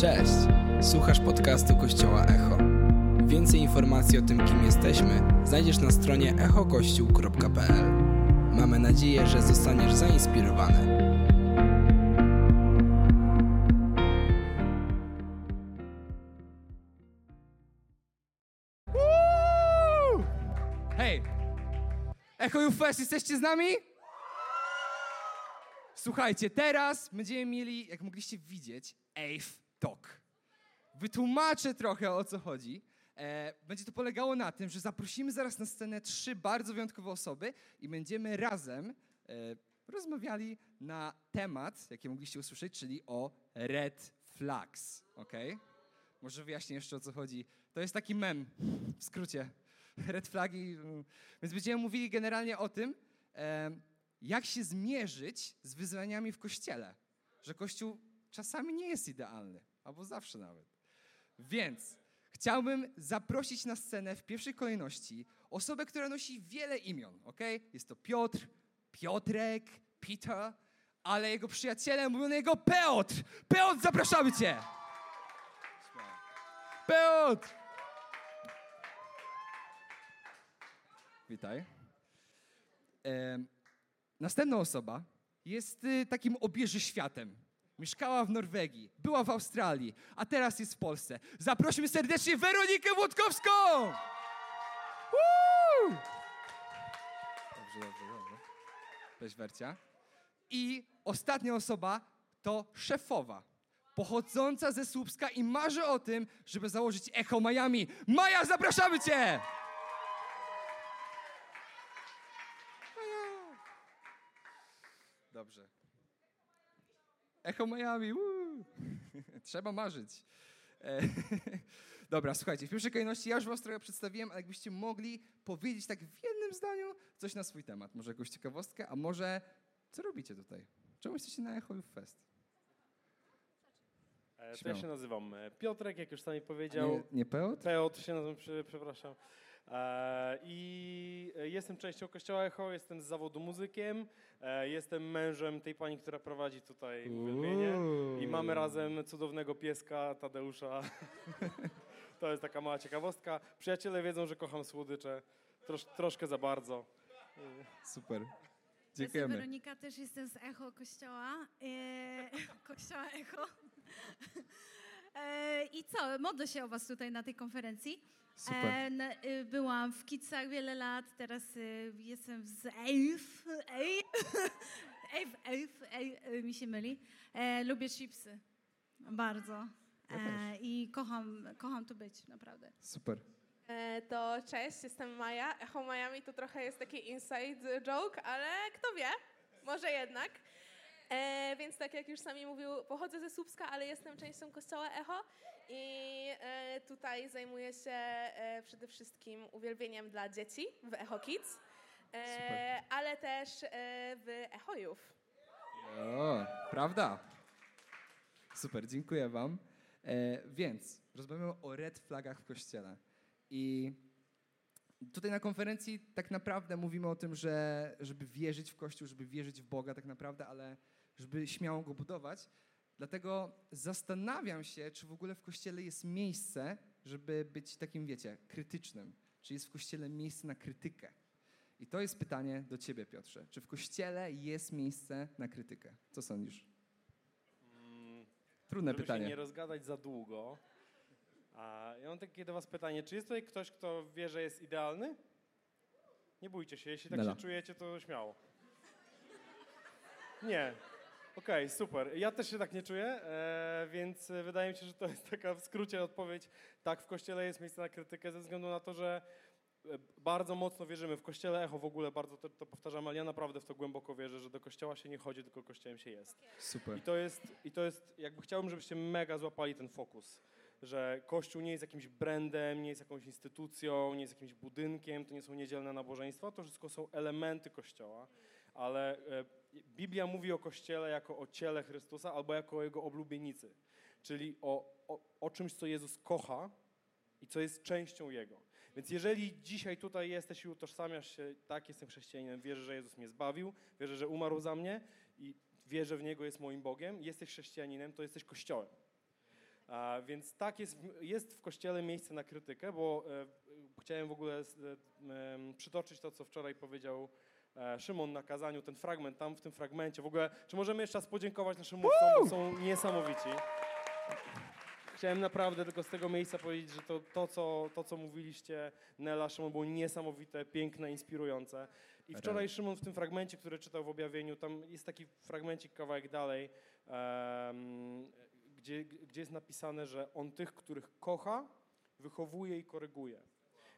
Cześć! Słuchasz podcastu Kościoła Echo. Więcej informacji o tym, kim jesteśmy, znajdziesz na stronie echokościół.pl. Mamy nadzieję, że zostaniesz zainspirowany. Hej! Echo Fest, jesteście z nami? Słuchajcie, teraz będziemy mieli, jak mogliście widzieć, Ave Talk. Wytłumaczę trochę o co chodzi. E, będzie to polegało na tym, że zaprosimy zaraz na scenę trzy bardzo wyjątkowe osoby i będziemy razem e, rozmawiali na temat, jaki mogliście usłyszeć, czyli o red flags. ok? Może wyjaśnię jeszcze o co chodzi. To jest taki mem, w skrócie. Red flagi. mm. Więc będziemy mówili generalnie o tym, e, jak się zmierzyć z wyzwaniami w kościele. Że kościół czasami nie jest idealny, albo zawsze nawet. Więc chciałbym zaprosić na scenę w pierwszej kolejności osobę, która nosi wiele imion, ok? Jest to Piotr, Piotrek, Peter, ale jego przyjaciele mówią na niego Piotr! Piotr, zapraszamy cię! Piotr! Witaj. Em, następna osoba jest y, takim obieży światem. Mieszkała w Norwegii, była w Australii, a teraz jest w Polsce. Zaprosimy serdecznie Weronikę Włodkowską! Woo! Dobrze, dobrze, dobrze. Cześć Wercia. I ostatnia osoba to szefowa, pochodząca ze Słupska i marzy o tym, żeby założyć Echo Miami. Maja, zapraszamy cię! Dobrze. Echo Miami, woo! Trzeba marzyć. E, Dobra, słuchajcie, w pierwszej kolejności ja już was trochę przedstawiłem, ale jakbyście mogli powiedzieć tak w jednym zdaniu coś na swój temat. Może jakąś ciekawostkę, a może co robicie tutaj? Czemu jesteście na Echo Youth Fest? E, To ja się nazywam e, Piotrek, jak już sami Nie, powiedział. nie Peot? Piotr się nazywam, prze- przepraszam. E, I jestem częścią Kościoła Echo, jestem z zawodu muzykiem, e, jestem mężem tej pani, która prowadzi tutaj uwielbienie. I mamy razem cudownego pieska Tadeusza. to jest taka mała ciekawostka. Przyjaciele wiedzą, że kocham słodycze. Trosz, troszkę za bardzo. Super. Jestem Dziękujemy. Weronika, też jestem z Echo Kościoła. E, kościoła Echo. E, I co, modlę się o Was tutaj na tej konferencji. Super. E, e, byłam w Kicach wiele lat, teraz e, jestem z EIF. EIF, EIF, EIF, EIF mi się myli. E, lubię chipsy. Bardzo. Ja I kocham, kocham tu być, naprawdę. Super. To cześć, jestem Maja. Echo Miami to trochę jest taki inside joke, ale kto wie, może jednak. E, więc tak jak już sami mówił, pochodzę ze Słupska, ale jestem częścią kościoła Echo i e, tutaj zajmuję się e, przede wszystkim uwielbieniem dla dzieci w Echo Kids, e, ale też e, w Echo Youth. O, prawda. Super, dziękuję Wam. E, więc rozmawiamy o red flagach w kościele. I tutaj na konferencji tak naprawdę mówimy o tym, że żeby wierzyć w Kościół, żeby wierzyć w Boga tak naprawdę, ale żeby śmiało go budować. Dlatego zastanawiam się, czy w ogóle w Kościele jest miejsce, żeby być takim, wiecie, krytycznym. Czy jest w Kościele miejsce na krytykę? I to jest pytanie do Ciebie, Piotrze. Czy w Kościele jest miejsce na krytykę? Co sądzisz? Mm, Trudne Żeby pytanie. się nie rozgadać za długo. A ja mam takie do was pytanie. Czy jest tutaj ktoś, kto wie, że jest idealny? Nie bójcie się, jeśli tak Nela. się czujecie, to śmiało. Nie. Okej, super. Ja też się tak nie czuję, e, więc e, wydaje mi się, że to jest taka w skrócie odpowiedź. Tak, w Kościele jest miejsce na krytykę ze względu na to, że e, bardzo mocno wierzymy. W Kościele Echo w ogóle bardzo to, to powtarzam, ale ja naprawdę w to głęboko wierzę, że do Kościoła się nie chodzi, tylko Kościołem się jest. Super. I to jest, i to jest jakby chciałbym, żebyście mega złapali ten fokus, że Kościół nie jest jakimś brandem, nie jest jakąś instytucją, nie jest jakimś budynkiem, to nie są niedzielne nabożeństwa, to wszystko są elementy Kościoła, ale e, Biblia mówi o Kościele jako o ciele Chrystusa albo jako o Jego oblubienicy, czyli o, o, o czymś, co Jezus kocha i co jest częścią Jego. Więc jeżeli dzisiaj tutaj jesteś i utożsamiasz się, tak, jestem chrześcijaninem, wierzę, że Jezus mnie zbawił, wierzę, że umarł za mnie i wierzę w Niego, jest moim Bogiem, jesteś chrześcijaninem, to jesteś Kościołem. Więc tak, jest, jest w Kościele miejsce na krytykę, bo e, chciałem w ogóle e, przytoczyć to, co wczoraj powiedział e, Szymon na kazaniu, ten fragment, tam w tym fragmencie. W ogóle, czy możemy jeszcze raz podziękować naszym mówcom, bo są niesamowici. Chciałem naprawdę tylko z tego miejsca powiedzieć, że to, to, co, to co mówiliście, Nela, Szymon, było niesamowite, piękne, inspirujące. I wczoraj Szymon w tym fragmencie, który czytał w objawieniu, tam jest taki fragmencik kawałek dalej, em, gdzie, gdzie jest napisane, że on tych, których kocha, wychowuje i koryguje.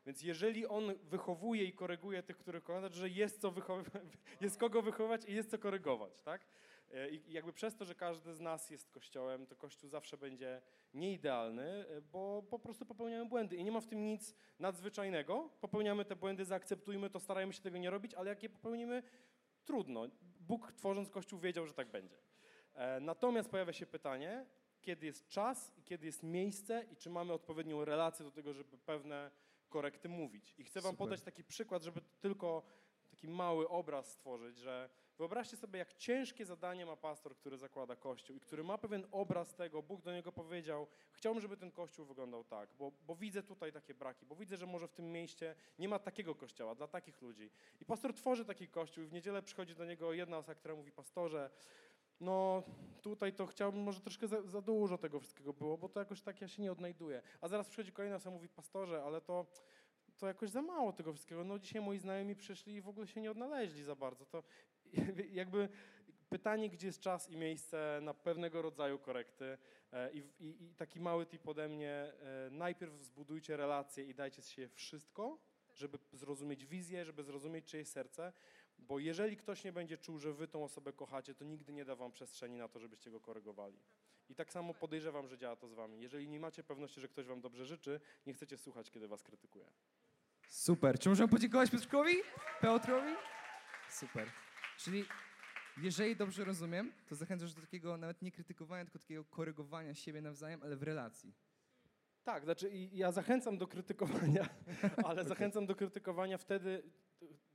Więc jeżeli on wychowuje i koryguje tych, których kocha, to znaczy, że jest, co jest kogo wychowywać i jest co korygować, tak? E, I jakby przez to, że każdy z nas jest kościołem, to kościół zawsze będzie nieidealny, e, bo po prostu popełniamy błędy i nie ma w tym nic nadzwyczajnego. Popełniamy te błędy, zaakceptujmy to, starajmy się tego nie robić, ale jak je popełnimy, trudno. Bóg tworząc kościół wiedział, że tak będzie. E, Natomiast pojawia się pytanie, kiedy jest czas i kiedy jest miejsce i czy mamy odpowiednią relację do tego, żeby pewne korekty mówić. I chcę wam Super. podać taki przykład, żeby tylko taki mały obraz stworzyć, że wyobraźcie sobie, jak ciężkie zadanie ma pastor, który zakłada kościół i który ma pewien obraz tego, Bóg do niego powiedział, chciałbym, żeby ten kościół wyglądał tak, bo, bo widzę tutaj takie braki, bo widzę, że może w tym mieście nie ma takiego kościoła dla takich ludzi. I pastor tworzy taki kościół i w niedzielę przychodzi do niego jedna osoba, która mówi, pastorze, no tutaj to chciałbym, może troszkę za, za dużo tego wszystkiego było, bo to jakoś tak ja się nie odnajduję. A zaraz przychodzi kolejna osoba mówi, pastorze, ale to, to jakoś za mało tego wszystkiego. No dzisiaj moi znajomi przyszli i w ogóle się nie odnaleźli za bardzo. To jakby pytanie, gdzie jest czas i miejsce na pewnego rodzaju korekty e, i, i, i taki mały tip ode mnie, e, najpierw zbudujcie relacje i dajcie siebie wszystko, żeby zrozumieć wizję, żeby zrozumieć czyjeś serce, bo jeżeli ktoś nie będzie czuł, że wy tą osobę kochacie, to nigdy nie da wam przestrzeni na to, żebyście go korygowali. I tak samo podejrzewam, że działa to z wami. Jeżeli nie macie pewności, że ktoś wam dobrze życzy, nie chcecie słuchać, kiedy was krytykuje. Super. Czy możemy podziękować Piotrkowi? Piotrowi? Super. Czyli jeżeli dobrze rozumiem, to zachęcasz do takiego nawet nie krytykowania, tylko takiego korygowania siebie nawzajem, ale w relacji. Tak, znaczy i ja zachęcam do krytykowania, ale zachęcam do krytykowania wtedy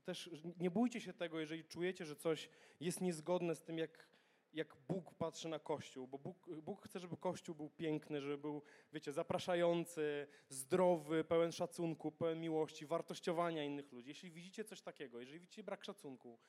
też nie bójcie się tego, jeżeli czujecie, że coś jest niezgodne z tym, jak, jak Bóg patrzy na Kościół, bo Bóg, Bóg chce, żeby Kościół był piękny, żeby był, wiecie, zapraszający, zdrowy, pełen szacunku, pełen miłości, wartościowania innych ludzi. Jeśli widzicie coś takiego, jeżeli widzicie brak szacunku,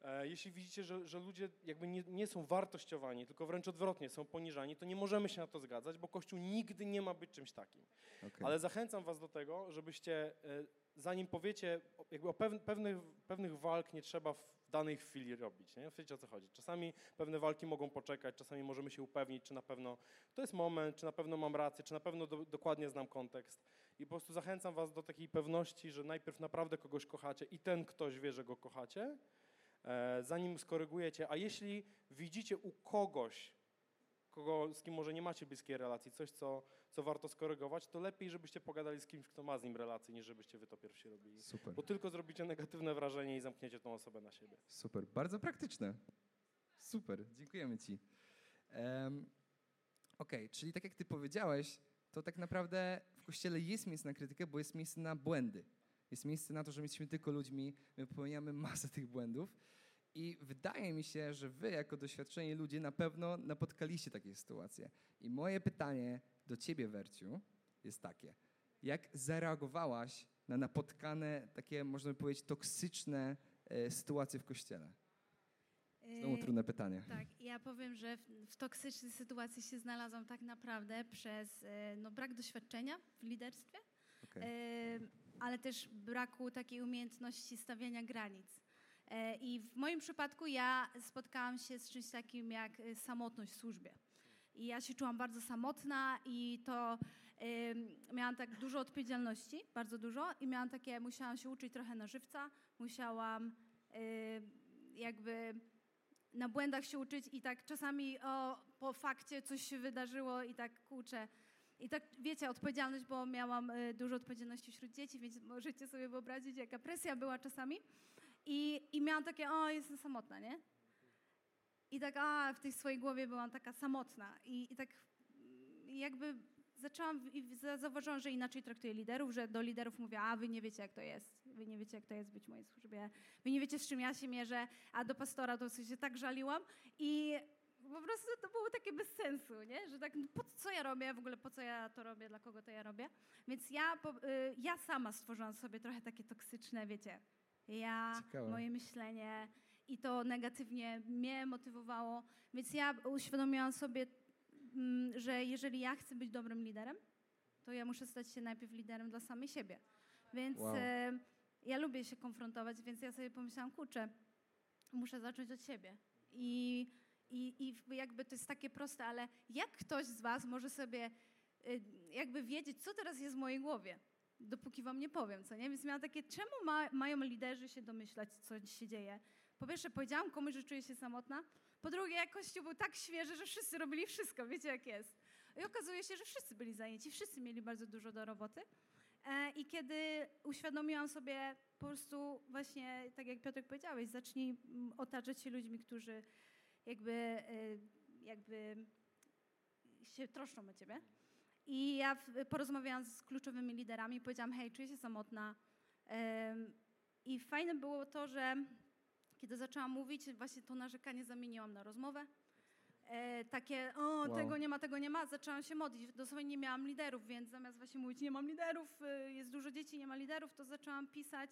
e, jeśli widzicie, że, że ludzie jakby nie, nie są wartościowani, tylko wręcz odwrotnie, są poniżani, to nie możemy się na to zgadzać, bo Kościół nigdy nie ma być czymś takim. Okay. Ale zachęcam was do tego, żebyście, e, zanim powiecie, jakby o pewn- pewnych, pewnych walk nie trzeba w danej chwili robić, nie? Wiecie o co chodzi. Czasami pewne walki mogą poczekać, czasami możemy się upewnić, czy na pewno to jest moment, czy na pewno mam rację, czy na pewno do, dokładnie znam kontekst. I po prostu zachęcam was do takiej pewności, że najpierw naprawdę kogoś kochacie i ten ktoś wie, że go kochacie, e, zanim skorygujecie. A jeśli widzicie u kogoś, kogo, z kim może nie macie bliskiej relacji, coś, co, co warto skorygować, to lepiej, żebyście pogadali z kimś, kto ma z nim relację, niż żebyście wy to pierwsi robili. Super. Bo tylko zrobicie negatywne wrażenie i zamkniecie tą osobę na siebie. Super. Bardzo praktyczne. Super. Dziękujemy ci. Em, Okej, czyli tak jak ty powiedziałeś, to tak naprawdę w kościele jest miejsce na krytykę, bo jest miejsce na błędy. Jest miejsce na to, że my jesteśmy tylko ludźmi, my popełniamy masę tych błędów. I wydaje mi się, że wy, jako doświadczeni ludzie, na pewno napotkaliście takie sytuacje. I moje pytanie do ciebie, Werciu, jest takie. Jak zareagowałaś na napotkane, takie, można by powiedzieć, toksyczne e, sytuacje w kościele? Znowu Yy, trudne pytanie. Tak, ja powiem, że w, w toksycznej sytuacji się znalazłam tak naprawdę przez e, no, brak doświadczenia w liderstwie, e, ale też braku takiej umiejętności stawiania granic. E, I w moim przypadku ja spotkałam się z czymś takim jak e, samotność w służbie. I ja się czułam bardzo samotna i to miałam tak dużo odpowiedzialności, bardzo dużo i miałam takie, musiałam się uczyć trochę na żywca, musiałam e, jakby na błędach się uczyć i tak czasami o, po fakcie coś się wydarzyło i tak kurczę. I tak wiecie, odpowiedzialność, bo miałam y, dużo odpowiedzialności wśród dzieci, więc możecie sobie wyobrazić, jaka presja była czasami. I, i miałam takie, o, jestem samotna, nie? I tak, a, w tej swojej głowie byłam taka samotna. I, i tak mm, jakby zaczęłam i za- zauważyłam, że inaczej traktuję liderów, że do liderów mówię, a wy nie wiecie, jak to jest. Wy nie wiecie, jak to jest być w mojej służbie. Wy nie wiecie, z czym ja się mierzę. A do pastora to się tak żaliłam. I po prostu to było takie bez sensu, nie? Że tak, no po co ja robię, w ogóle po co ja to robię, dla kogo to ja robię. Więc ja, y, ja sama stworzyłam sobie trochę takie toksyczne, wiecie, ja, Ciekawe. moje myślenie i to negatywnie mnie motywowało. Więc ja uświadomiłam sobie, mm, że jeżeli ja chcę być dobrym liderem, to ja muszę stać się najpierw liderem dla samej siebie. Więc Wow. e, ja lubię się konfrontować, więc ja sobie pomyślałam, kurczę, muszę zacząć od siebie. I, i, I jakby to jest takie proste, ale jak ktoś z was może sobie y, jakby wiedzieć, co teraz jest w mojej głowie, dopóki wam nie powiem, co nie? Więc miałam takie, czemu ma, mają liderzy się domyślać, co się dzieje? Po pierwsze, powiedziałam komuś, że czuję się samotna. Po drugie, jak kościół był tak świeży, że wszyscy robili wszystko, wiecie jak jest. I okazuje się, że wszyscy byli zajęci, wszyscy mieli bardzo dużo do roboty. E, I kiedy uświadomiłam sobie po prostu właśnie, tak jak Piotrek powiedziałeś, zacznij mm, otaczać się ludźmi, którzy jakby, e, jakby się troszczą o ciebie. I ja porozmawiałam z kluczowymi liderami, powiedziałam, hej, czuję się samotna. I fajne było to, że kiedy zaczęłam mówić, właśnie to narzekanie zamieniłam na rozmowę. E, takie, o, Wow. tego nie ma, tego nie ma, zaczęłam się modlić. Dosłownie nie miałam liderów, więc zamiast właśnie mówić, nie mam liderów, y, jest dużo dzieci, nie ma liderów, to zaczęłam pisać,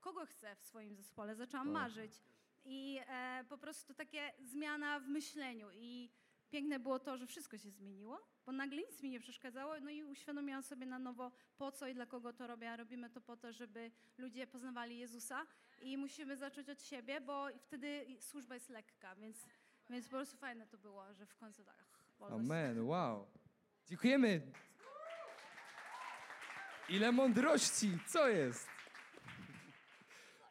kogo chcę w swoim zespole. Zaczęłam Wow. marzyć. I e, po prostu takie zmiana w myśleniu. I piękne było to, że wszystko się zmieniło, bo nagle nic mi nie przeszkadzało. No i uświadomiłam sobie na nowo, po co i dla kogo to robię. A robimy to po to, żeby ludzie poznawali Jezusa. I musimy zacząć od siebie, bo wtedy służba jest lekka, więc, więc po prostu fajne to było, że w końcu tak. Amen, wow. Dziękujemy. Ile mądrości, co jest?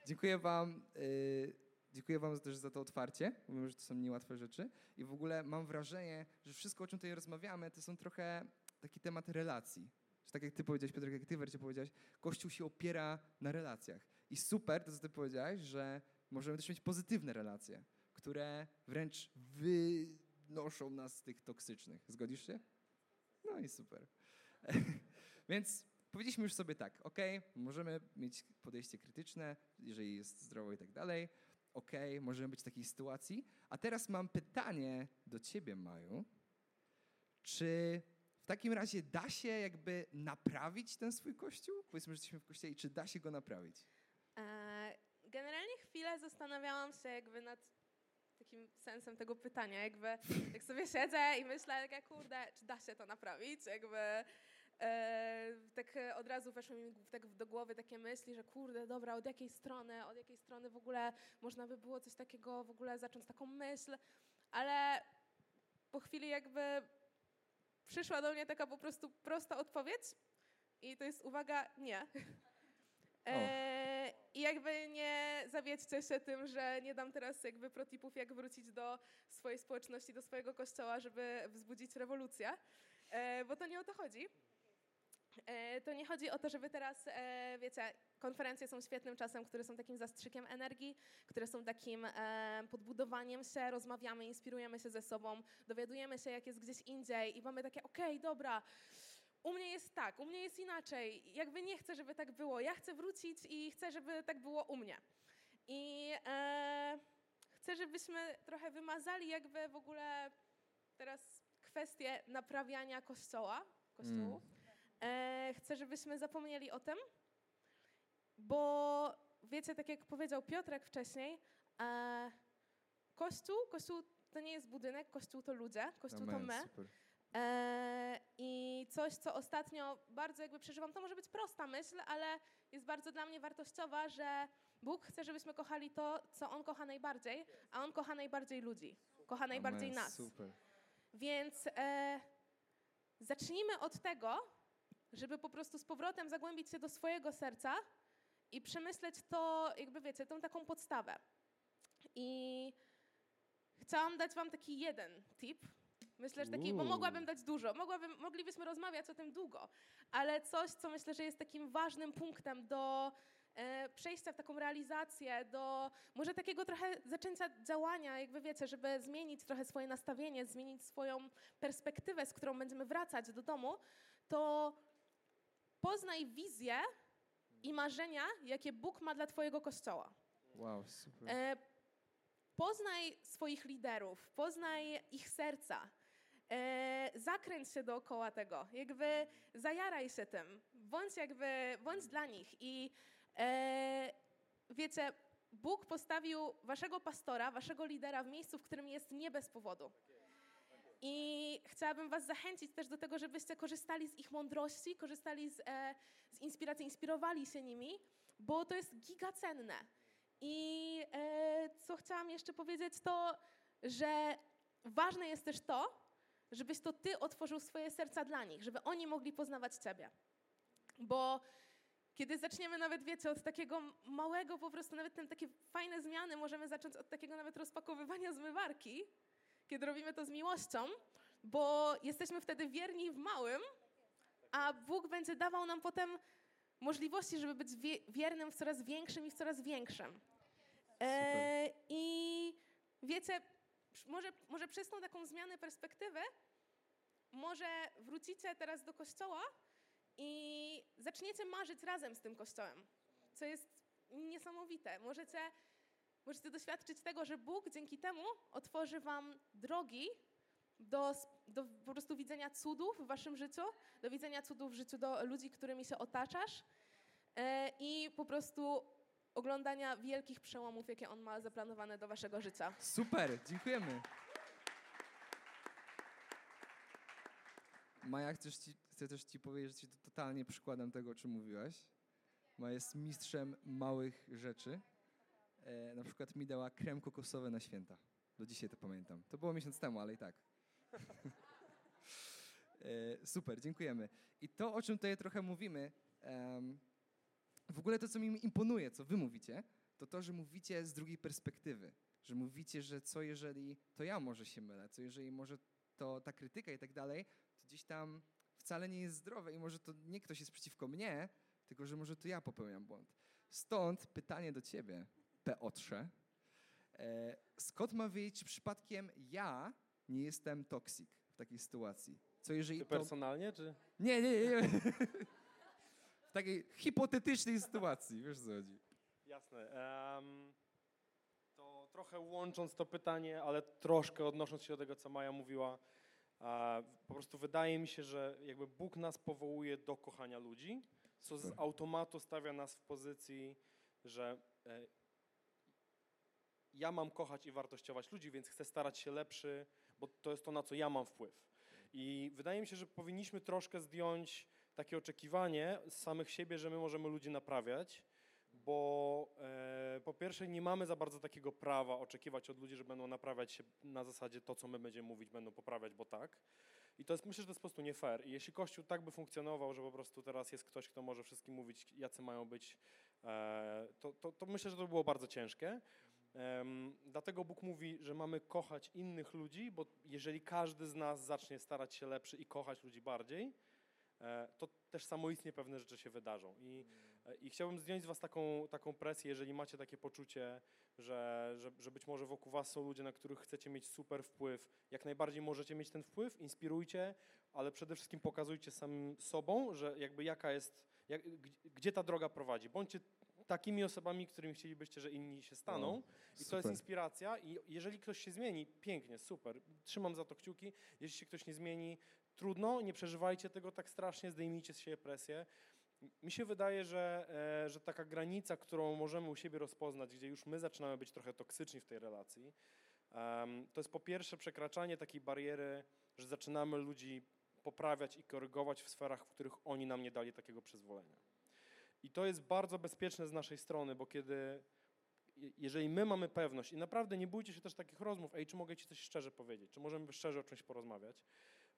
Dziękuję wam, y, dziękuję wam też za to otwarcie. Mówię, że to są niełatwe rzeczy. I w ogóle mam wrażenie, że wszystko, o czym tutaj rozmawiamy, to są trochę taki temat relacji. Że tak jak ty powiedziałeś, Piotr, jak ty wreszcie powiedziałeś, Kościół się opiera na relacjach. I super to, co ty powiedziałeś, że możemy też mieć pozytywne relacje, które wręcz wynoszą nas z tych toksycznych. Zgodzisz się? No i super. Więc powiedzieliśmy już sobie tak, ok, możemy mieć podejście krytyczne, jeżeli jest zdrowo i tak dalej. Ok, możemy być w takiej sytuacji. A teraz mam pytanie do ciebie, Maju. Czy w takim razie da się jakby naprawić ten swój kościół? Powiedzmy, że jesteśmy w kościele i czy da się go naprawić? E, Generalnie chwilę zastanawiałam się jakby nad takim sensem tego pytania, jakby jak sobie siedzę i myślę, jak ja, kurde, czy da się to naprawić, jakby tak e, od razu weszły mi tak do głowy takie myśli, że kurde, dobra, od jakiej strony, od jakiej strony w ogóle można by było coś takiego w ogóle zacząć taką myśl, ale po chwili jakby przyszła do mnie taka po prostu prosta odpowiedź i to jest uwaga, nie. E, I jakby nie zawiedźcie się tym, że nie dam teraz jakby protipów, jak wrócić do swojej społeczności, do swojego kościoła, żeby wzbudzić rewolucję, e, bo to nie o to chodzi. E, To nie chodzi o to, żeby teraz, e, wiecie, konferencje są świetnym czasem, które są takim zastrzykiem energii, które są takim e, podbudowaniem się, rozmawiamy, inspirujemy się ze sobą, dowiadujemy się, jak jest gdzieś indziej i mamy takie, okej, dobra, u mnie jest tak, u mnie jest inaczej, jakby nie chcę, żeby tak było, ja chcę wrócić i chcę, żeby tak było u mnie. I e, chcę, żebyśmy trochę wymazali jakby w ogóle teraz kwestię naprawiania kościoła, kościołu. E, chcę, żebyśmy zapomnieli o tym, bo wiecie, tak jak powiedział Piotrek wcześniej, e, kościół, kościół to nie jest budynek, kościół to ludzie, kościół to Amen, my. super. E, I coś, co ostatnio bardzo jakby przeżywam, to może być prosta myśl, ale jest bardzo dla mnie wartościowa, że Bóg chce, żebyśmy kochali to, co On kocha najbardziej, a On kocha najbardziej ludzi, kocha najbardziej Amen, nas. Super. Więc e, zacznijmy od tego, żeby po prostu z powrotem zagłębić się do swojego serca i przemyśleć to, jakby wiecie, tą taką podstawę. I chciałam dać wam taki jeden tip. Myślę, że taki, bo mogłabym dać dużo, mogłabym, moglibyśmy rozmawiać o tym długo, ale coś, co myślę, że jest takim ważnym punktem do e, przejścia w taką realizację, do może takiego trochę zaczęcia działania, jakby wiecie, żeby zmienić trochę swoje nastawienie, zmienić swoją perspektywę, z którą będziemy wracać do domu, to poznaj wizję i marzenia, jakie Bóg ma dla Twojego kościoła. Wow, super. E, poznaj swoich liderów, poznaj ich serca. E, zakręć się dookoła tego, jakby zajaraj się tym, bądź jakby, bądź dla nich i e, wiecie, Bóg postawił waszego pastora, waszego lidera w miejscu, w którym jest nie bez powodu. I chciałabym Was zachęcić też do tego, żebyście korzystali z ich mądrości, korzystali z, e, z inspiracji, inspirowali się nimi, bo to jest gigacenne. I e, co chciałam jeszcze powiedzieć, to, że ważne jest też to, żebyś to Ty otworzył swoje serca dla nich, żeby oni mogli poznawać Ciebie. Bo kiedy zaczniemy nawet, wiecie, od takiego małego, po prostu nawet ten, takie fajne zmiany, możemy zacząć od takiego nawet rozpakowywania zmywarki, kiedy robimy to z miłością, bo jesteśmy wtedy wierni w małym, a Bóg będzie dawał nam potem możliwości, żeby być wie, wiernym w coraz większym i w coraz większym. E, I wiecie, może, może przez tą taką zmianę perspektywy, może wrócicie teraz do kościoła i zaczniecie marzyć razem z tym kościołem, co jest niesamowite. Możecie, możecie doświadczyć tego, że Bóg dzięki temu otworzy wam drogi do, do po prostu widzenia cudów w waszym życiu, do widzenia cudów w życiu do ludzi, którymi się otaczasz e, i po prostu oglądania wielkich przełomów, jakie On ma zaplanowane do waszego życia. Super, dziękujemy. Maja, chcesz ci, chcę też ci powiedzieć, że ci to totalnie przykładem tego, o czym mówiłaś. Maja jest mistrzem małych rzeczy. E, na przykład mi dała krem kokosowy na święta. Do dzisiaj to pamiętam. To było miesiąc temu, ale i tak. e, super, dziękujemy. I to, o czym tutaj trochę mówimy, em, w ogóle to, co mi imponuje, co wy mówicie, to to, że mówicie z drugiej perspektywy. Że mówicie, że co jeżeli to ja może się mylę, co jeżeli może to ta krytyka i tak dalej, to gdzieś tam wcale nie jest zdrowe i może to nie ktoś jest przeciwko mnie, tylko że może to ja popełniam błąd. Stąd pytanie do ciebie, Piotrze. E, skąd ma wyjść, przypadkiem ja nie jestem toksik w takiej sytuacji? Co jeżeli Ty to... personalnie, czy? Nie, nie, nie. nie. w takiej hipotetycznej sytuacji, wiesz co chodzi. Jasne. Em, to trochę łącząc to pytanie, ale troszkę odnosząc się do tego, co Maja mówiła, a, po prostu wydaje mi się, że jakby Bóg nas powołuje do kochania ludzi, co z Super. automatu stawia nas w pozycji, że e, ja mam kochać i wartościować ludzi, więc chcę starać się lepszy, bo to jest to, na co ja mam wpływ. I wydaje mi się, że powinniśmy troszkę zdjąć takie oczekiwanie z samych siebie, że my możemy ludzi naprawiać, bo e, po pierwsze nie mamy za bardzo takiego prawa oczekiwać od ludzi, że będą naprawiać się na zasadzie to, co my będziemy mówić, będą poprawiać, bo tak. I to jest, myślę, że to jest po prostu nie fair. I jeśli Kościół tak by funkcjonował, że po prostu teraz jest ktoś, kto może wszystkim mówić, jacy mają być, e, to, to, to myślę, że to by było bardzo ciężkie. Dlatego Bóg mówi, że mamy kochać innych ludzi, bo jeżeli każdy z nas zacznie starać się lepszy i kochać ludzi bardziej, e, to też samoistnie pewne rzeczy się wydarzą. I, e, i chciałbym zdjąć z was taką, taką presję, jeżeli macie takie poczucie, że, że, że być może wokół was są ludzie, na których chcecie mieć super wpływ. Jak najbardziej możecie mieć ten wpływ, inspirujcie, ale przede wszystkim pokazujcie samym sobą, że jakby jaka jest, jak, gdzie ta droga prowadzi. Bądźcie takimi osobami, którymi chcielibyście, że inni się staną. O, I to jest super. inspiracja i jeżeli ktoś się zmieni, pięknie, super, trzymam za to kciuki. Jeśli się ktoś nie zmieni, trudno, nie przeżywajcie tego tak strasznie, zdejmijcie z siebie presję. Mi się wydaje, że, e, że taka granica, którą możemy u siebie rozpoznać, gdzie już my zaczynamy być trochę toksyczni w tej relacji, to jest po pierwsze przekraczanie takiej bariery, że zaczynamy ludzi poprawiać i korygować w sferach, w których oni nam nie dali takiego przyzwolenia. I to jest bardzo bezpieczne z naszej strony, bo kiedy, je- jeżeli my mamy pewność i naprawdę nie bójcie się też takich rozmów, ej, czy mogę ci coś szczerze powiedzieć, czy możemy szczerze o czymś porozmawiać,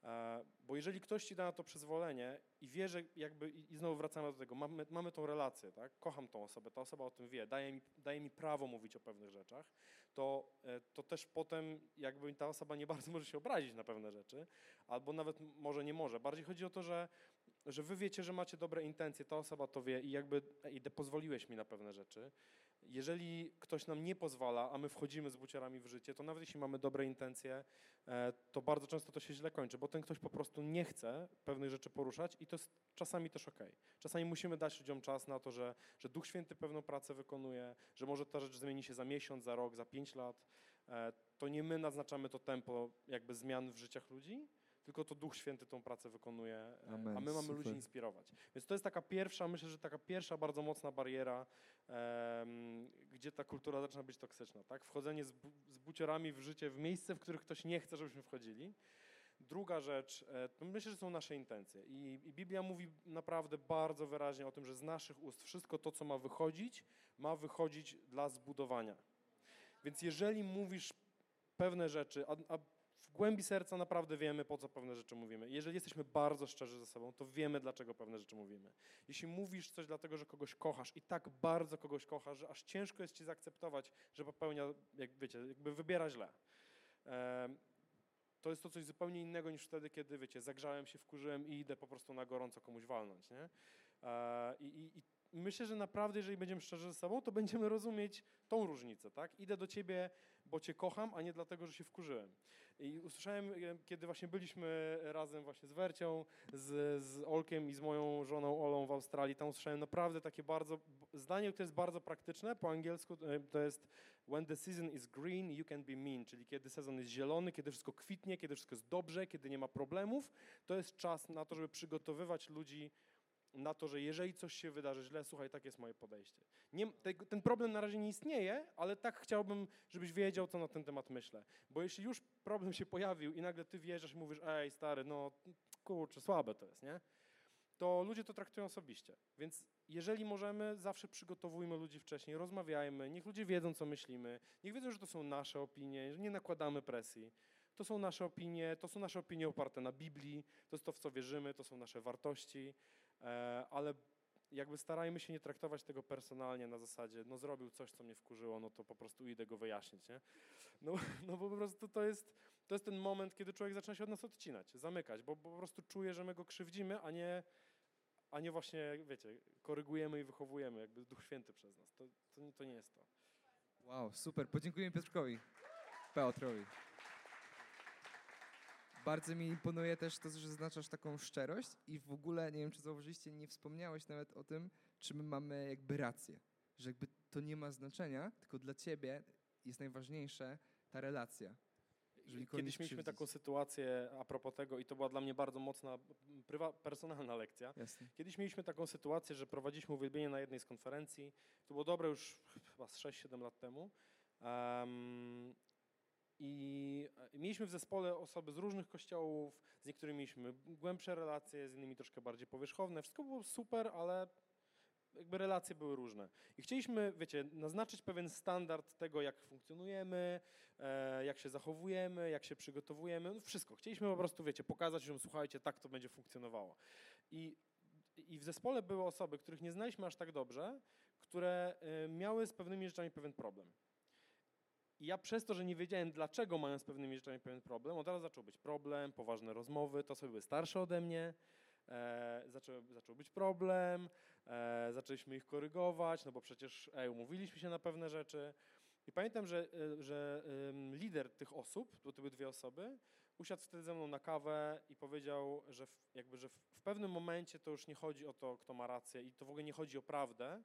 e, bo jeżeli ktoś ci da na to przyzwolenie i wie, że jakby, i znowu wracamy do tego, mamy, mamy tą relację, tak, kocham tą osobę, ta osoba o tym wie, daje mi, daje mi prawo mówić o pewnych rzeczach, to, e, to też potem jakby ta osoba nie bardzo może się obrazić na pewne rzeczy, albo nawet może nie może. Bardziej chodzi o to, że że wy wiecie, że macie dobre intencje, ta osoba to wie i jakby de- pozwoliłeś mi na pewne rzeczy. Jeżeli ktoś nam nie pozwala, a my wchodzimy z buciorami w życie, to nawet jeśli mamy dobre intencje, e, to bardzo często to się źle kończy, bo ten ktoś po prostu nie chce pewnych rzeczy poruszać i to jest czasami też okej. Czasami musimy dać ludziom czas na to, że, że Duch Święty pewną pracę wykonuje, że może ta rzecz zmieni się za miesiąc, za rok, za pięć lat. e, to nie my naznaczamy to tempo jakby zmian w życiach ludzi, tylko to Duch Święty tą pracę wykonuje, e, Amen, a my mamy super. ludzi inspirować. Więc to jest taka pierwsza, myślę, że taka pierwsza bardzo mocna bariera, em, gdzie ta kultura zaczyna być toksyczna, tak? Wchodzenie z, bu- z buciorami w życie, w miejsce, w których ktoś nie chce, żebyśmy wchodzili. Druga rzecz, e, to myślę, że są nasze intencje. I, I Biblia mówi naprawdę bardzo wyraźnie o tym, że z naszych ust wszystko to, co ma wychodzić, ma wychodzić dla zbudowania. Więc jeżeli mówisz pewne rzeczy, a, a głębi serca naprawdę wiemy, po co pewne rzeczy mówimy. Jeżeli jesteśmy bardzo szczerzy ze sobą, to wiemy, dlaczego pewne rzeczy mówimy. Jeśli mówisz coś dlatego, że kogoś kochasz i tak bardzo kogoś kochasz, że aż ciężko jest ci zaakceptować, że popełnia, jak wiecie, jakby wybiera źle. To jest to coś zupełnie innego niż wtedy, kiedy, wiecie, zagrzałem się, wkurzyłem i idę po prostu na gorąco komuś walnąć, nie? E, I, i, i myślę, że naprawdę, jeżeli będziemy szczerzy ze sobą, to będziemy rozumieć tą różnicę, tak? Idę do ciebie, bo cię kocham, a nie dlatego, że się wkurzyłem. I usłyszałem, e, kiedy właśnie byliśmy razem właśnie z Wercią, z, z Olkiem i z moją żoną Olą w Australii, tam usłyszałem naprawdę takie bardzo, zdanie, które jest bardzo praktyczne, po angielsku e, to jest when the season is green, you can be mean, czyli kiedy sezon jest zielony, kiedy wszystko kwitnie, kiedy wszystko jest dobrze, kiedy nie ma problemów, to jest czas na to, żeby przygotowywać ludzi na to, że jeżeli coś się wydarzy źle, słuchaj, tak jest moje podejście. Nie, te, ten problem na razie nie istnieje, ale tak chciałbym, żebyś wiedział, co na ten temat myślę. Bo jeśli już problem się pojawił i nagle ty wjeżdżasz i mówisz, ej stary, no kurczę, słabe to jest, nie? To ludzie to traktują osobiście. Więc jeżeli możemy, zawsze przygotowujmy ludzi wcześniej, rozmawiajmy, niech ludzie wiedzą, co myślimy, niech wiedzą, że to są nasze opinie, że nie nakładamy presji. To są nasze opinie, to są nasze opinie oparte na Biblii, to jest to, w co wierzymy, to są nasze wartości, ale jakby starajmy się nie traktować tego personalnie na zasadzie, no zrobił coś, co mnie wkurzyło, no to po prostu idę go wyjaśnić, nie? No, no bo po prostu to jest, to jest ten moment, kiedy człowiek zaczyna się od nas odcinać, zamykać, bo, po prostu czuje, że my go krzywdzimy, a nie, a nie właśnie, wiecie, korygujemy i wychowujemy, jakby Duch Święty przez nas. To, to, to nie jest to. Wow, super. Podziękujemy Piotrkowi. Piotrowi. Bardzo mi imponuje też to, że zaznaczasz taką szczerość i w ogóle, nie wiem czy zauważyliście, nie wspomniałeś nawet o tym, czy my mamy jakby rację. Że jakby to nie ma znaczenia, tylko dla ciebie jest najważniejsze ta relacja. Kiedyś mieliśmy taką sytuację a propos tego i to była dla mnie bardzo mocna, prywa, personalna lekcja. Jasne. Kiedyś mieliśmy taką sytuację, że prowadziliśmy uwielbienie na jednej z konferencji. To było dobre już chyba z 6-7 lat temu. Em, I e, mieliśmy w zespole osoby z różnych kościołów, z niektórymi mieliśmy głębsze relacje, z innymi troszkę bardziej powierzchowne. Wszystko było super, ale jakby relacje były różne. I chcieliśmy, wiecie, naznaczyć pewien standard tego, jak funkcjonujemy, e, jak się zachowujemy, jak się przygotowujemy, no wszystko. Chcieliśmy po prostu, wiecie, pokazać, że słuchajcie, tak to będzie funkcjonowało. I, I w zespole były osoby, których nie znaliśmy aż tak dobrze, które e, miały z pewnymi rzeczami pewien problem. I ja przez to, że nie wiedziałem, dlaczego mają z pewnymi rzeczami pewien problem, od razu zaczął być problem, poważne rozmowy, to osoby były starsze ode mnie, e, zaczął, zaczął być problem, e, zaczęliśmy ich korygować, no bo przecież ej, umówiliśmy się na pewne rzeczy. I pamiętam, że, e, że lider tych osób, bo to były dwie osoby, usiadł wtedy ze mną na kawę i powiedział, że w, jakby, że w pewnym momencie to już nie chodzi o to, kto ma rację i to w ogóle nie chodzi o prawdę.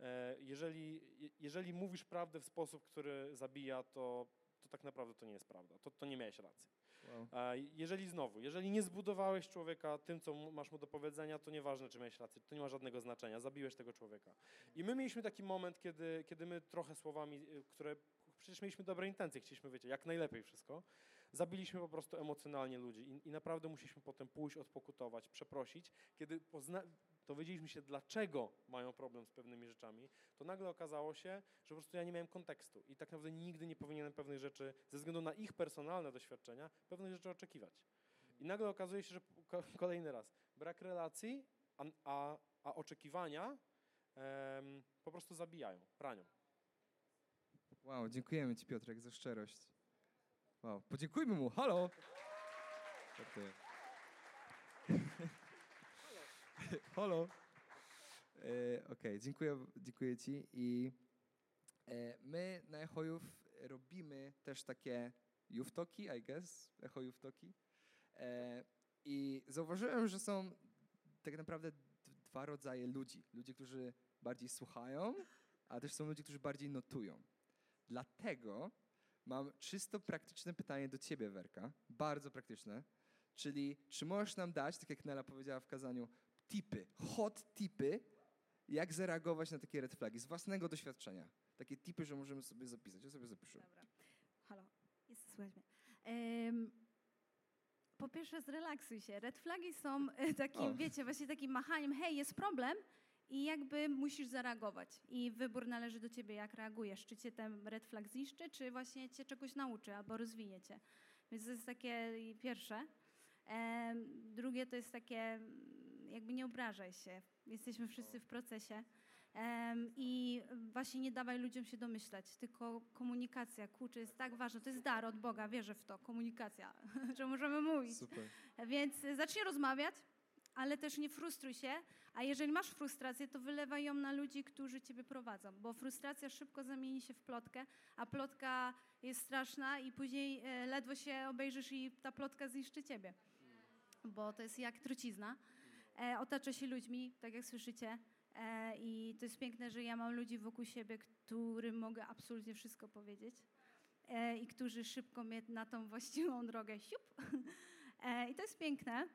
E, Jeżeli, je- jeżeli mówisz prawdę w sposób, który zabija, to, to tak naprawdę to nie jest prawda. To, to nie miałeś racji. Wow. A jeżeli znowu, jeżeli nie zbudowałeś człowieka tym, co masz mu do powiedzenia, to nieważne, czy miałeś rację, to nie ma żadnego znaczenia, zabiłeś tego człowieka. I my mieliśmy taki moment, kiedy, kiedy my trochę słowami, y, które przecież mieliśmy dobre intencje, chcieliśmy, wiecie, jak najlepiej wszystko, zabiliśmy po prostu emocjonalnie ludzi i, i naprawdę musieliśmy potem pójść, odpokutować, przeprosić. Kiedy pozna- dowiedzieliśmy się, dlaczego mają problem z pewnymi rzeczami, to nagle okazało się, że po prostu ja nie miałem kontekstu i tak naprawdę nigdy nie powinienem pewnych rzeczy, ze względu na ich personalne doświadczenia, pewnych rzeczy oczekiwać. I nagle okazuje się, że ko- kolejny raz, brak relacji, a, a, a oczekiwania em, po prostu zabijają, ranią. Wow, dziękujemy Ci Piotrek za szczerość. Wow, podziękujmy mu, halo! halo! E, Okej, dziękuję, dziękuję Ci i e, my na Echo Youth robimy też takie Talki, I guess, Echo Youth Talki. E, I zauważyłem, że są tak naprawdę dwa rodzaje ludzi. Ludzie, którzy bardziej słuchają, a też są ludzie, którzy bardziej notują. Dlatego mam czysto praktyczne pytanie do ciebie, Werka. Bardzo praktyczne. Czyli czy możesz nam dać, tak jak Nela powiedziała w kazaniu, tipy, hot tipy, jak zareagować na takie red flagi z własnego doświadczenia? Takie tipy, że możemy sobie zapisać. Ja sobie zapiszę. Dobra. Halo, jest, słuchaj. Em, po pierwsze, zrelaksuj się. Red flagi są e, takim, O. wiecie, właśnie takim machaniem, hej, jest problem i jakby musisz zareagować. I wybór należy do ciebie, jak reagujesz. Czy cię ten red flag zniszczy, czy właśnie cię czegoś nauczy albo rozwinie cię. Więc to jest takie pierwsze. Em, drugie to jest takie, jakby nie obrażaj się. Jesteśmy wszyscy w procesie. I właśnie nie dawaj ludziom się domyślać, tylko komunikacja, kurczę, jest tak ważna. To jest dar od Boga, wierzę w to, komunikacja, że możemy mówić. Super. Więc zacznij rozmawiać, ale też nie frustruj się, a jeżeli masz frustrację, to wylewaj ją na ludzi, którzy ciebie prowadzą, bo frustracja szybko zamieni się w plotkę, a plotka jest straszna i później e, ledwo się obejrzysz i ta plotka zniszczy ciebie, bo to jest jak trucizna. E, otacza się ludźmi, tak jak słyszycie, e, i to jest piękne, że ja mam ludzi wokół siebie, którym mogę absolutnie wszystko powiedzieć e, i którzy szybko mnie na tą właściwą drogę siup. I to jest piękne.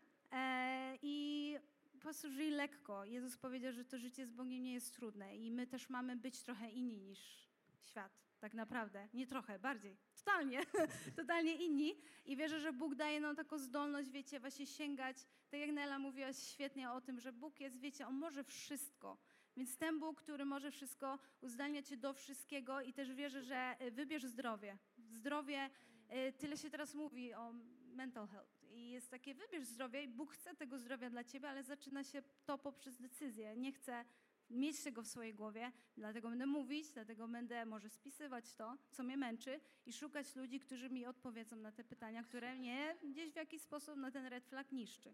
I po prostu żyj lekko. Jezus powiedział, że to życie z Bogiem nie jest trudne i my też mamy być trochę inni niż świat. Tak naprawdę. Nie trochę, bardziej. Totalnie. Totalnie inni. I wierzę, że Bóg daje nam taką zdolność, wiecie, właśnie sięgać. Tak jak Nela mówiła świetnie o tym, że Bóg jest, wiecie, On może wszystko. Więc ten Bóg, który może wszystko, uzdalnia cię do wszystkiego i też wierzę, że y, wybierz zdrowie. Zdrowie, y, tyle się teraz mówi o mental health i jest takie, wybierz zdrowie i Bóg chce tego zdrowia dla ciebie, ale zaczyna się to poprzez decyzję. Nie chce mieć tego w swojej głowie, dlatego będę mówić, dlatego będę może spisywać to, co mnie męczy i szukać ludzi, którzy mi odpowiedzą na te pytania, które mnie gdzieś w jakiś sposób na ten red flag niszczy.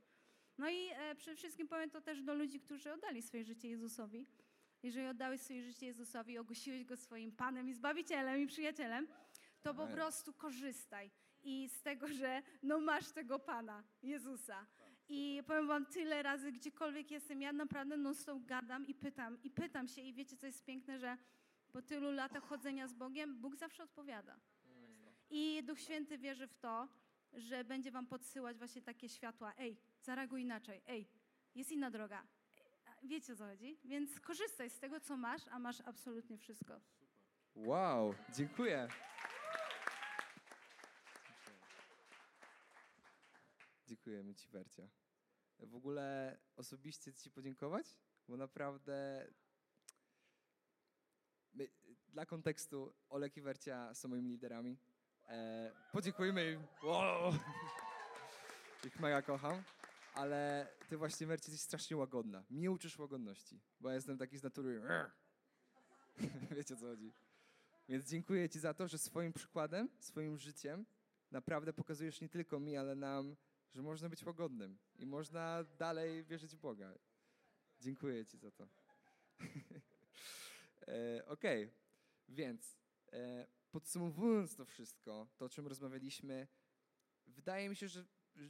No i e, przede wszystkim powiem to też do ludzi, którzy oddali swoje życie Jezusowi. Jeżeli oddałeś swoje życie Jezusowi, ogłosiłeś Go swoim Panem i Zbawicielem i Przyjacielem, to po prostu korzystaj i z tego, że no masz tego Pana, Jezusa. I powiem wam tyle razy, gdziekolwiek jestem, ja naprawdę non stop gadam i pytam, i pytam się i wiecie, co jest piękne, że po tylu latach chodzenia z Bogiem, Bóg zawsze odpowiada. I Duch Święty wierzy w to, że będzie wam podsyłać właśnie takie światła. Ej, zareaguj inaczej. Ej, jest inna droga. Wiecie o co chodzi? Więc korzystaj z tego, co masz, a masz absolutnie wszystko. Wow, dziękuję. Dziękujemy Ci, Wercia. W ogóle osobiście Ci podziękować, bo naprawdę my, dla kontekstu Olek i Wercia są moimi liderami. E, podziękujmy im. Wow. Ich mega kocham. Ale Ty właśnie, Wercie, jesteś strasznie łagodna. Mnie uczysz łagodności, bo ja jestem taki z natury. Wiecie o co chodzi. Więc dziękuję Ci za to, że swoim przykładem, swoim życiem naprawdę pokazujesz nie tylko mi, ale nam, że można być łagodnym i można dalej wierzyć w Boga. Dziękuję Ci za to. e, Okej, więc e, podsumowując to wszystko, to o czym rozmawialiśmy, wydaje mi się, że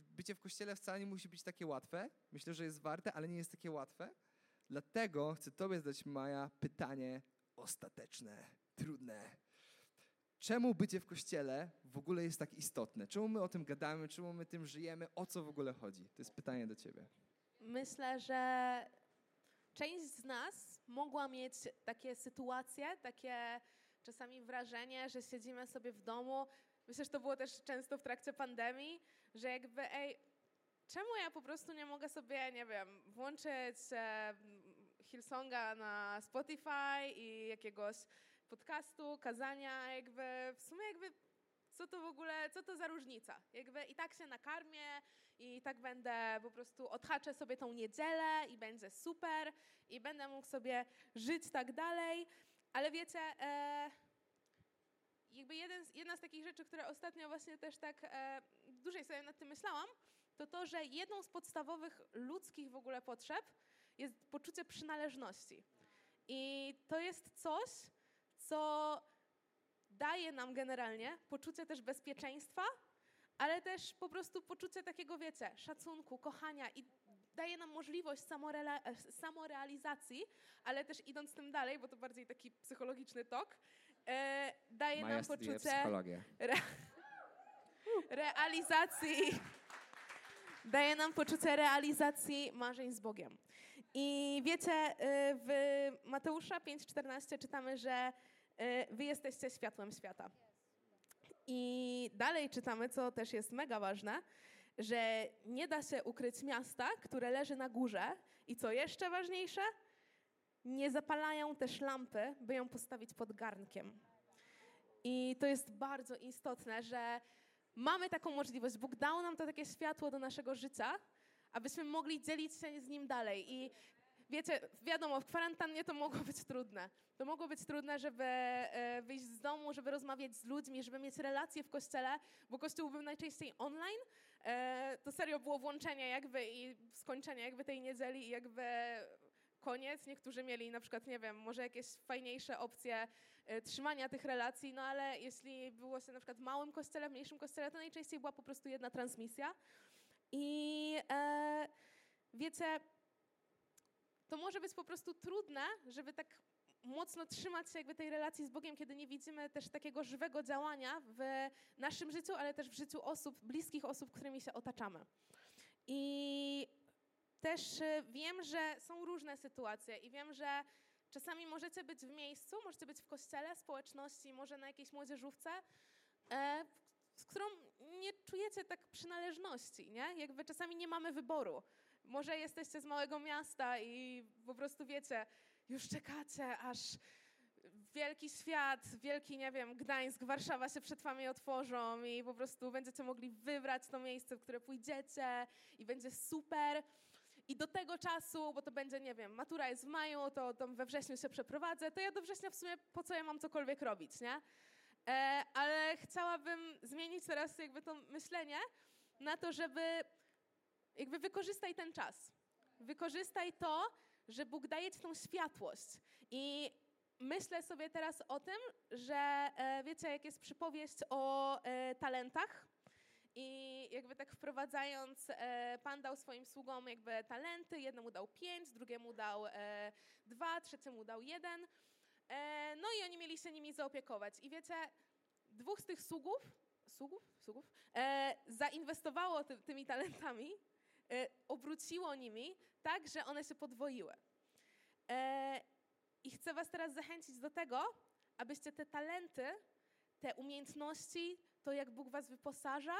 bycie w kościele wcale nie musi być takie łatwe. Myślę, że jest warte, ale nie jest takie łatwe. Dlatego chcę Tobie zadać, Maja, pytanie ostateczne, trudne. Czemu bycie w kościele w ogóle jest tak istotne? Czemu my o tym gadamy? Czemu my tym żyjemy? O co w ogóle chodzi? To jest pytanie do Ciebie. Myślę, że część z nas mogła mieć takie sytuacje, takie czasami wrażenie, że siedzimy sobie w domu. Myślę, że to było też często w trakcie pandemii, że jakby, ej, czemu ja po prostu nie mogę sobie, nie wiem, włączyć e, Hillsonga na Spotify i jakiegoś podcastu, kazania, jakby w sumie jakby co to w ogóle, co to za różnica? Jakby i tak się nakarmię i tak będę po prostu odhaczę sobie tą niedzielę i będzie super i będę mógł sobie żyć tak dalej. Ale wiecie, e, jakby jeden, jedna z takich rzeczy, które ostatnio właśnie też tak e, dłużej sobie nad tym myślałam, to to, że jedną z podstawowych ludzkich w ogóle potrzeb jest poczucie przynależności. I to jest coś, co daje nam generalnie poczucie też bezpieczeństwa, ale też po prostu poczucie takiego, wiecie, szacunku, kochania i daje nam możliwość samorealizacji, ale też idąc tym dalej, bo to bardziej taki psychologiczny tok, e, daje Maja nam poczucie psychologię. realizacji. Daje nam poczucie realizacji marzeń z Bogiem. I wiecie, y, w Mateusza 5,14 czytamy, że wy jesteście światłem świata. I dalej czytamy, co też jest mega ważne, że nie da się ukryć miasta, które leży na górze. I co jeszcze ważniejsze, nie zapalają też lampy, by ją postawić pod garnkiem. I to jest bardzo istotne, że mamy taką możliwość. Bóg dał nam to takie światło do naszego życia, abyśmy mogli dzielić się z nim dalej. I wiecie, wiadomo, w kwarantannie to mogło być trudne. To mogło być trudne, żeby e, wyjść z domu, żeby rozmawiać z ludźmi, żeby mieć relacje w kościele, bo kościół był najczęściej online. E, to serio było włączenie jakby i skończenie jakby tej niedzieli i jakby koniec. Niektórzy mieli na przykład, nie wiem, może jakieś fajniejsze opcje e, trzymania tych relacji, no ale jeśli było się na przykład w małym kościele, w mniejszym kościele, to najczęściej była po prostu jedna transmisja. I e, wiecie, to może być po prostu trudne, żeby tak mocno trzymać się jakby tej relacji z Bogiem, kiedy nie widzimy też takiego żywego działania w naszym życiu, ale też w życiu osób, bliskich osób, którymi się otaczamy. I też e, wiem, że są różne sytuacje i wiem, że czasami możecie być w miejscu, możecie być w kościele, społeczności, może na jakiejś młodzieżówce, e, z którą nie czujecie tak przynależności, nie? Jakby czasami nie mamy wyboru. Może jesteście z małego miasta i po prostu wiecie, już czekacie, aż wielki świat, wielki, nie wiem, Gdańsk, Warszawa się przed wami otworzą i po prostu będziecie mogli wybrać to miejsce, w które pójdziecie i będzie super. I do tego czasu, bo to będzie, nie wiem, matura jest w maju, to, to we wrześniu się przeprowadzę, to ja do września w sumie po co ja mam cokolwiek robić, nie? E, ale chciałabym zmienić teraz jakby to myślenie na to, żeby jakby wykorzystaj ten czas. Wykorzystaj to, że Bóg daje ci tą światłość. I myślę sobie teraz o tym, że e, wiecie, jak jest przypowieść o e, talentach, i jakby tak wprowadzając, e, Pan dał swoim sługom jakby talenty, jednemu dał pięć, drugiemu dał dwa, trzeciemu dał jeden. No i oni mieli się nimi zaopiekować. I wiecie, dwóch z tych sługów, sługów, sługów zainwestowało ty, tymi talentami, obróciło nimi tak, że one się podwoiły. E, I chcę was teraz zachęcić do tego, abyście te talenty, te umiejętności, to jak Bóg was wyposaża,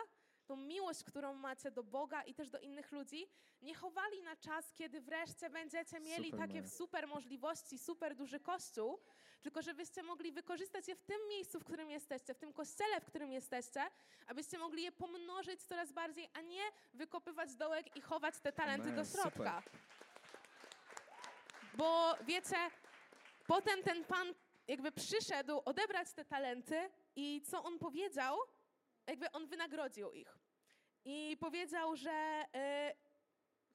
tą miłość, którą macie do Boga i też do innych ludzi, nie chowali na czas, kiedy wreszcie będziecie mieli Super, takie super możliwości, super duży kościół, tylko żebyście mogli wykorzystać je w tym miejscu, w którym jesteście, w tym kościele, w którym jesteście, abyście mogli je pomnożyć coraz bardziej, a nie wykopywać dołek i chować te talenty Amen, do środka. super. Bo wiecie, potem ten pan jakby przyszedł odebrać te talenty i co on powiedział? Jakby on wynagrodził ich. I powiedział, że. E,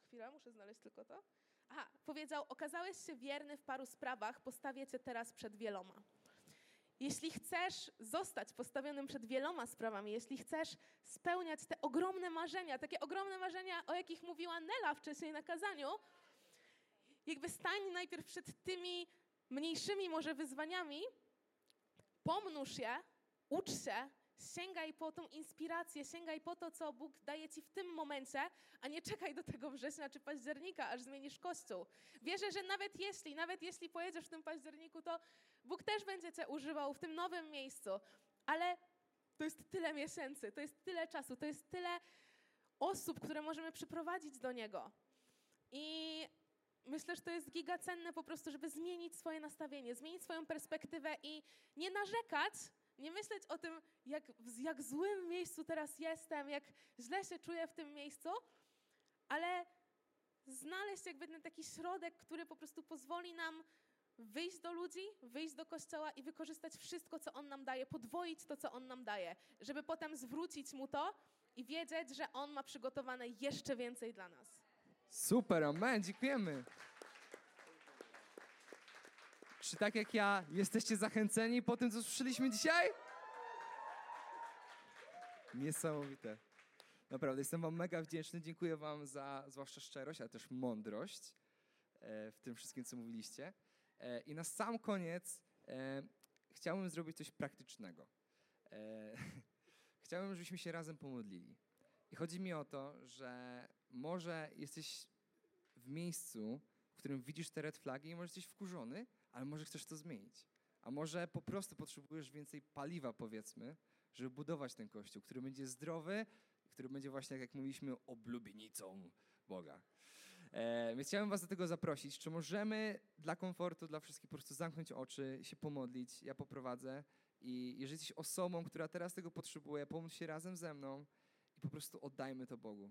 chwila, muszę znaleźć tylko to. Aha, powiedział: Okazałeś się wierny w paru sprawach, postawię cię teraz przed wieloma. Jeśli chcesz zostać postawionym przed wieloma sprawami, jeśli chcesz spełniać te ogromne marzenia, takie ogromne marzenia, o jakich mówiła Nela wcześniej na kazaniu, jakby stań najpierw przed tymi mniejszymi może wyzwaniami, pomnóż je, ucz się, sięgaj po tą inspirację, sięgaj po to, co Bóg daje ci w tym momencie, a nie czekaj do tego września czy października, aż zmienisz kościół. Wierzę, że nawet jeśli, nawet jeśli pojedziesz w tym październiku, to Bóg też będzie cię używał w tym nowym miejscu, ale to jest tyle miesięcy, to jest tyle czasu, to jest tyle osób, które możemy przyprowadzić do Niego. I myślę, że to jest gigacenne po prostu, żeby zmienić swoje nastawienie, zmienić swoją perspektywę i nie narzekać, nie myśleć o tym, jak, w jak złym miejscu teraz jestem, jak źle się czuję w tym miejscu, ale znaleźć jakby ten taki środek, który po prostu pozwoli nam wyjść do ludzi, wyjść do kościoła i wykorzystać wszystko, co On nam daje, podwoić to, co On nam daje, żeby potem zwrócić Mu to i wiedzieć, że On ma przygotowane jeszcze więcej dla nas. Super, amen, dziękujemy. Czy tak jak ja, jesteście zachęceni po tym, co słyszeliśmy dzisiaj? Niesamowite. Naprawdę, jestem wam mega wdzięczny. Dziękuję wam za zwłaszcza szczerość, ale też mądrość e, w tym wszystkim, co mówiliście. E, I na sam koniec e, chciałbym zrobić coś praktycznego. Chciałbym, żebyśmy się razem pomodlili. I chodzi mi o to, że może jesteś w miejscu, w którym widzisz te red flagi i może jesteś wkurzony, ale może chcesz to zmienić. A może po prostu potrzebujesz więcej paliwa, powiedzmy, żeby budować ten kościół, który będzie zdrowy, który będzie właśnie, tak jak mówiliśmy, oblubienicą Boga. E, więc chciałem was do tego zaprosić. Czy możemy dla komfortu, dla wszystkich po prostu zamknąć oczy, się pomodlić? Ja poprowadzę. I jeżeli jesteś osobą, która teraz tego potrzebuje, pomódl się razem ze mną i po prostu oddajmy to Bogu.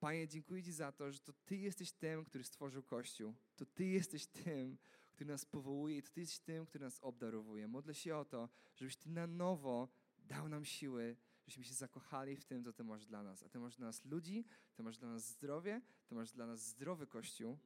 Panie, dziękuję Ci za to, że to Ty jesteś tym, który stworzył Kościół. To Ty jesteś tym, który nas powołuje i to Ty jesteś tym, który nas obdarowuje. Modlę się o to, żebyś Ty na nowo dał nam siły, żebyśmy się zakochali w tym, co Ty masz dla nas. A Ty masz dla nas ludzi, Ty masz dla nas zdrowie, Ty masz dla nas zdrowy Kościół.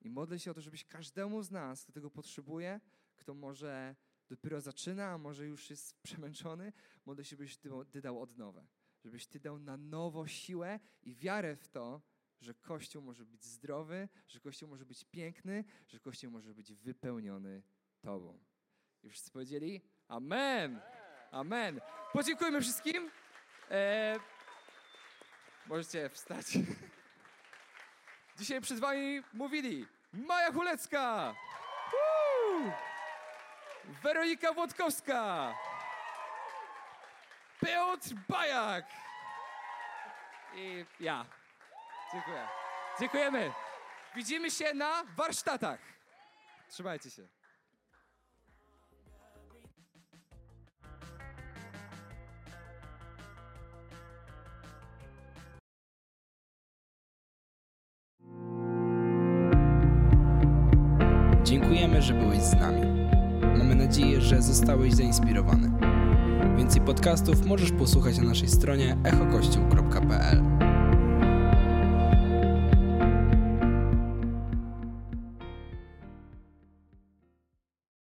I modlę się o to, żebyś każdemu z nas, kto tego potrzebuje, kto może dopiero zaczyna, a może już jest przemęczony, modlę się, Ty, ty dał odnowę. Żebyś Ty dał na nowo siłę i wiarę w to, że Kościół może być zdrowy, że Kościół może być piękny, że Kościół może być wypełniony Tobą. I wszyscy powiedzieli Amen! Amen! Podziękujmy wszystkim. E, możecie wstać. Dzisiaj przed Wami mówili Maja Chulecka, Woo! Weronika Włodkowska, Piotr Bajak i ja. Dziękuję. Dziękujemy. Widzimy się na warsztatach. Trzymajcie się. Dziękujemy, że byłeś z nami. Mamy nadzieję, że zostałeś zainspirowany. Więcej podcastów możesz posłuchać na naszej stronie echokościół.pl.